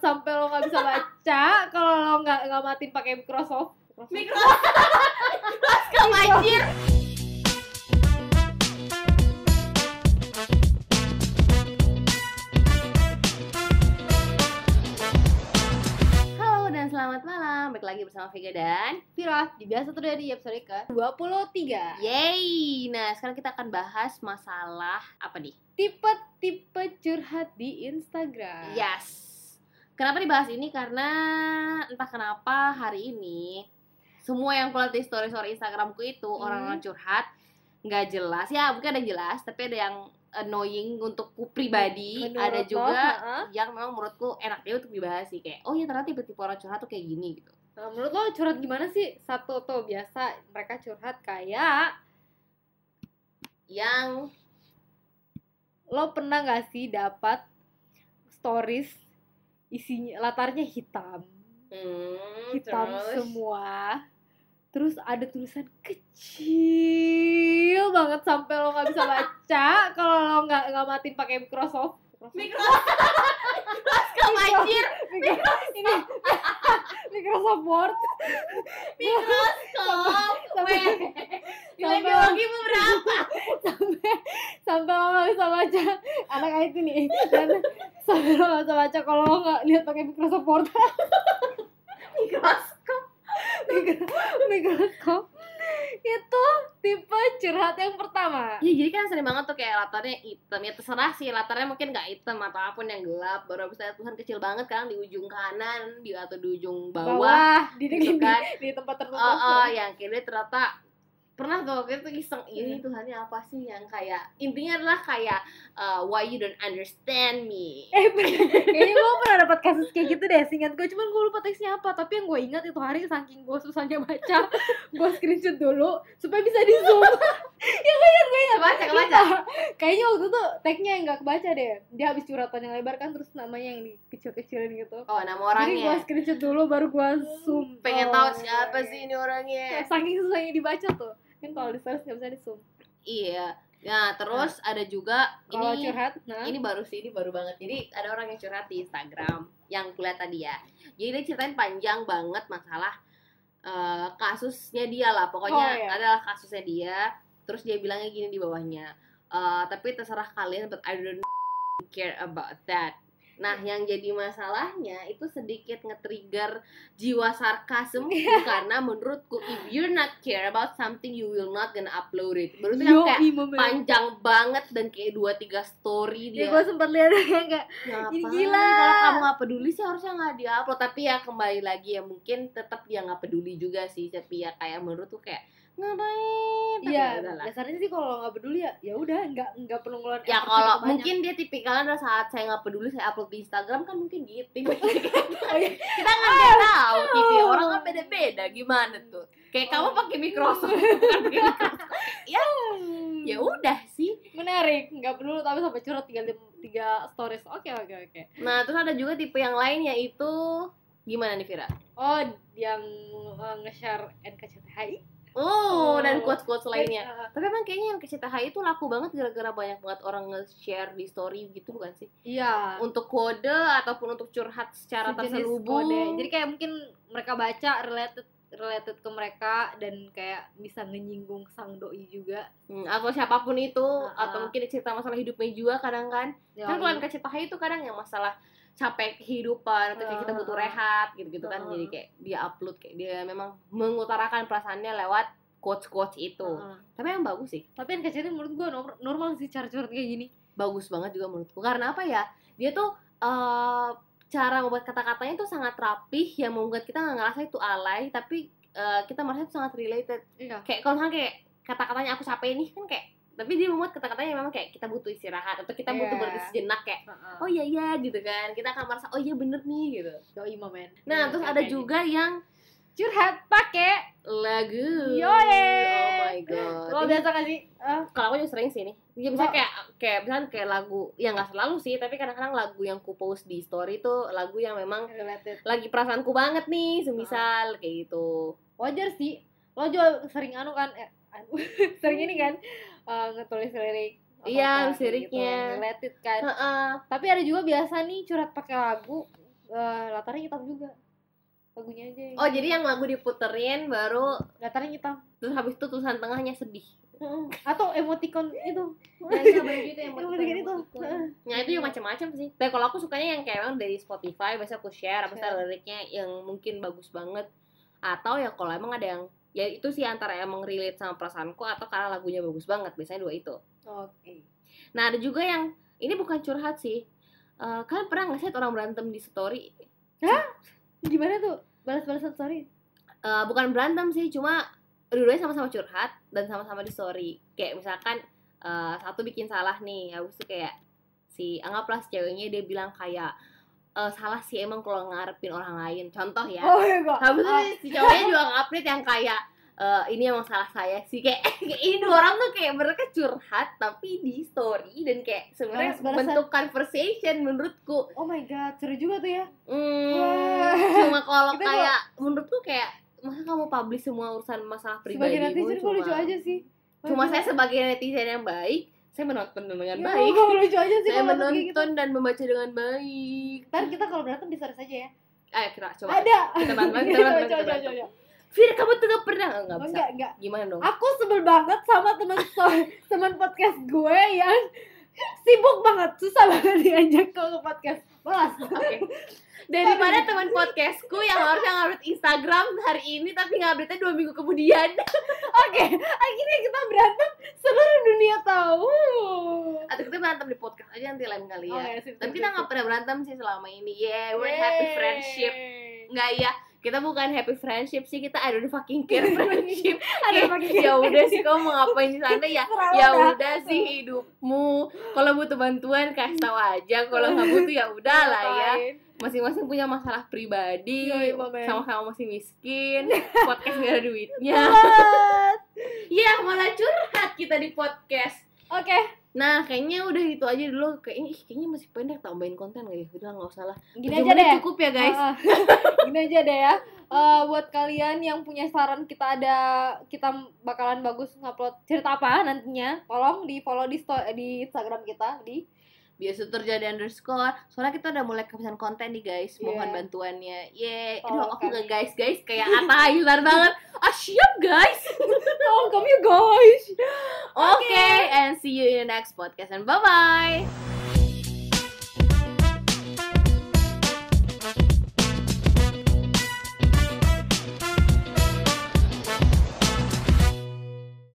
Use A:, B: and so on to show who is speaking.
A: sampai lo nggak bisa baca kalau lo nggak nggak matiin pakai Microsoft.
B: Microsoft. Microsoft. Anjir Halo dan selamat malam. Balik lagi bersama Vega dan
A: Vira, di biasa tuh di episode ke 23
B: Yeay Nah sekarang kita akan bahas masalah Apa nih?
A: Tipe-tipe curhat di Instagram.
B: Yes Kenapa dibahas ini? Karena entah kenapa hari ini Semua yang kulihat di story-story Instagramku itu
A: Hmm.
B: Orang-orang curhat nggak jelas Ya mungkin ada yang jelas Tapi ada yang annoying untukku pribadi
A: Menurut
B: Ada
A: lo,
B: juga
A: ha-ha.
B: yang memang menurutku enak juga untuk dibahas sih Kayak oh ya ternyata tipe-tipe orang curhat tuh kayak gini gitu
A: Nah, menurut lo curhat gimana sih? Satu tuh biasa mereka curhat kayak
B: Yang
A: lo pernah gak sih dapat stories isinya latarnya hitam.
B: Hmm,
A: hitam
B: terus?
A: semua. Terus ada tulisan kecil banget sampai lo nggak bisa baca. Kalau lo nggak nggak matiin pakai Microsoft
B: Microsoft. Microsoft. Anjir.
A: Microsoft. Ini Microsoft Word.
B: Microsoft.
A: Sampai
B: berapa?
A: sampai sampai nggak bisa baca anak IT nih. Dan sampai nggak bisa baca kalau nggak lihat pakai Microsoft Word.
B: Microsoft.
A: Microsoft itu tipe curhat yang pertama.
B: Ya jadi kan sering banget tuh kayak latarnya hitam. Ya terserah sih latarnya mungkin gak hitam atau apa pun yang gelap. Baru bisa lihat tulisan kecil banget kan di ujung kanan di atau di ujung bawah,
A: bawah di, di,
B: gitu
A: di,
B: kan.
A: di tempat tertutup
B: Oh, oh yang kira ternyata pernah tuh waktu itu iseng ini Tuhannya apa sih yang kayak intinya adalah kayak uh, why you don't understand me?
A: Eh bener. Kayaknya gue pernah dapat kasus kayak gitu deh singkat gue cuman gue lupa teksnya apa tapi yang gue ingat itu hari saking gue susahnya baca gue screenshot dulu supaya bisa di zoom. Ya kan ya gue ingat.
B: Kebaca, kebaca.
A: Lupa. kayaknya waktu itu tagnya yang gak kebaca deh. Dia habis curhatan yang lebar kan terus namanya yang dikecil-kecilin gitu.
B: Oh nama
A: jadi gue
B: orangnya
A: screenshot dulu baru gue zoom.
B: Pengen
A: Oh,
B: tahu siapa sih ini orangnya.
A: Saking susahnya dibaca tuh kan kalau di stories nggak bisa di zoom
B: iya. Nah terus ada juga
A: kalau
B: ini
A: curhat nah.
B: ini baru sih ini baru banget. Jadi ada orang yang curhat di Instagram yang kulihat tadi ya. Jadi dia ceritain panjang banget masalah eh, kasusnya dia lah. Pokoknya
A: Oh, iya.
B: adalah kasusnya dia terus dia bilangnya gini di bawahnya eh, tapi terserah kalian but I don't care about that nah yang jadi masalahnya itu sedikit nge-trigger jiwa sarkasm karena menurutku if you're not care about something you will not gonna upload it berarti
A: Yo,
B: kayak
A: men.
B: panjang banget dan kayak dua tiga story dia
A: ya gue sempat lihat kayak
B: Ngapain?
A: Ini gila.
B: Kalau kamu nggak peduli sih harusnya nggak diupload. Tapi ya kembali lagi ya mungkin tetap dia nggak peduli juga sih. Tapi ya kayak menurut tuh kayak ngapain?
A: Iya,
B: ya
A: dasarnya sih kalau nggak peduli ya ya udah nggak nggak perlu ngeluarin
B: Ya kalau mungkin dia tipikalnya adalah saat saya nggak peduli saya upload di Instagram kan mungkin gitu.
A: Oh, iya.
B: Kita kan nggak tahu tipe orang kan beda-beda gimana tuh. Kayak kamu pakai Microsoft bukan pakai Microsoft. Ya
A: Hmm.
B: ya udah sih.
A: menarik nggak perlu tapi sampai curhat tiga tiga stories oke oke oke
B: Nah terus ada juga tipe yang lain yaitu gimana nih Vira?
A: oh yang uh, nge-share NKCTHI
B: Oh, dan
A: Oh.
B: quotes-quotes lainnya.
A: Uh,
B: Tapi emang kayaknya yang KCTHI itu laku banget gara-gara banyak banget orang nge-share di story gitu bukan sih?
A: iya
B: Untuk kode ataupun untuk curhat secara
A: sejenis
B: terselubung.
A: kode. jadi kayak mungkin mereka baca related related ke mereka dan kayak bisa menyinggung sang doi juga
B: Hmm, atau siapa pun itu
A: Uh-uh.
B: atau mungkin cerita masalah hidupnya juga kadang kan. Kan
A: Yoi.
B: kalau yang KCTHI itu kadang yang masalah capek kehidupan atau kayak kita butuh
A: Uh-uh.
B: rehat gitu-gitu kan. Jadi kayak dia upload kayak dia memang mengutarakan perasaannya lewat quotes-quotes itu.
A: Uh-uh.
B: Tapi yang bagus sih.
A: tapi NKCTHI menurut gue normal, sih cara curhat kayak gini
B: bagus banget juga menurutku karena apa ya dia tuh eh, cara membuat kata-katanya tuh sangat rapih yang membuat kita nggak ngerasa itu alay tapi eh, kita merasa itu sangat related
A: iya
B: kayak kalau kayak kata-katanya aku capek nih kan kayak tapi dia membuat kata-katanya memang kayak kita butuh istirahat atau kita butuh
A: Iya.
B: berhenti sejenak kayak oh iya iya gitu kan kita akan merasa oh iya bener nih gitu
A: Yoi momen.
B: nah terus ada juga yang
A: curhat pakai
B: lagu
A: Yoye.
B: oh my god
A: lo
B: Ini-
A: biasa gak sih? Ah,
B: kalau aku juga sering sih nih ya, misalnya
A: Oh.
B: kayak kayak misalnya kayak lagu ya nggak selalu sih tapi kadang-kadang lagu yang ku post di story tuh lagu yang memang
A: related.
B: lagi perasaanku banget nih semisal
A: Ah.
B: kayak gitu
A: Wajar sih. Lo juga sering anu kan eh, anu, sering ini kan eh, ngetulis lirik.
B: Iya,
A: kayak
B: liriknya.
A: Gitu, related kan.
B: Heeh.
A: Tapi ada juga biasa nih curhat pakai lagu eh, latarnya hitam juga lagunya aja yang-
B: oh jadi yang lagu diputerin baru
A: latarnya hitam
B: terus habis itu tulisan tengahnya sedih
A: Heeh. atau emoticon itu
B: nah yang
A: Emoticon itu.
B: Nah itu yang macam-macam sih. Tapi kalau aku sukanya yang kayak emang dari Spotify, biasa aku share, itu
A: Share.
B: ada liriknya yang mungkin bagus banget. Atau ya kalau emang ada yang ya itu sih antara emang relate sama perasaanku atau karena lagunya bagus banget. Biasanya dua itu.
A: oke
B: Nah ada juga yang ini bukan curhat sih. Eh kalian pernah nggak sih orang berantem di story?
A: gimana tuh balas-balasan sorry
B: Eh, bukan berantem sih, cuma dua-duanya sama-sama curhat dan sama-sama di story. Kayak misalkan eh, satu bikin salah nih, habis itu kayak si anggaplah ceweknya dia bilang kayak eh, salah sih emang kalau ngarepin orang lain. Contoh ya.
A: oh iya
B: Habis itu si cowoknya juga ngupdate yang kayak eh, ini emang salah saya sih. Kayak kayak ini orang tuh kayak mereka curhat tapi di story dan kayak sebenarnya bentuk conversation menurutku.
A: Oh my god seru juga tuh ya.
B: Hmm,
A: Wah.
B: cuma kalau kayak menurutku kayak masa kamu publish semua urusan masalah
A: sebagai
B: pribadi
A: netizen kok lucu aja sih.
B: Cuma saya sebagai netizen yang baik saya menonton dengan
A: Ya,
B: baik.
A: lucu aja sih
B: saya
A: gitu.
B: menonton dan membaca dengan baik.
A: Ntar kita kalau berantem bisa saja ya.
B: Ayo kita coba.
A: Ada.
B: Kita berantem kita
A: Coba,
B: berantem
A: coba, coba, coba.
B: Fir kamu tuh gak pernah? Enggak bisa.
A: enggak enggak
B: gimana dong?
A: Aku sebel banget sama teman teman podcast gue yang sibuk banget. Susah banget diajak ke podcast. Malas.
B: Oke. Daripada teman podcastku yang harusnya ngupdate Instagram hari ini tapi ngupdate dua minggu kemudian.
A: oke akhirnya kita berantem seluruh dunia tahu
B: Atau kita berantem di podcast aja nanti lain kali ya.
A: Oke, sip,
B: tapi
A: sip,
B: kita nggak pernah berantem sih selama ini. Yeah, we're happy
A: Yeay.
B: friendship. Nggak ya, kita bukan happy friendship sih, kita don't fucking care friendship.
A: Ada fucking
B: ya udah sih kamu mau ngapain di sana ya. Ya
A: udah.
B: sih hidupmu. Kalau butuh bantuan kasih tahu aja. Kalau nggak butuh ya udah lah ya. Masing-masing punya masalah pribadi sama-sama masih miskin podcast gak ada duitnya
A: What?
B: ya malah curhat kita di podcast
A: Oke,
B: nah kayaknya udah itu aja dulu. Kayaknya ih, kayaknya masih pendek tambahin konten gak ya? Udah nggak usah lah.
A: Gini aja deh.
B: cukup ya guys.
A: Ah, ah. gini aja deh ya. Eh, buat kalian yang punya saran kita ada kita bakalan bagus ngupload cerita apa nantinya, tolong di follow di sto- di Instagram kita di
B: biasa terjadi underscore. Soalnya kita udah mulai kehabisan konten nih guys. Mohon
A: Iya.
B: bantuannya. Ye aduh aku nggak guys guys kayak Atta Ayunar banget. Ah siap guys.
A: Tolong kami guys.
B: see you in the next podcast and bye bye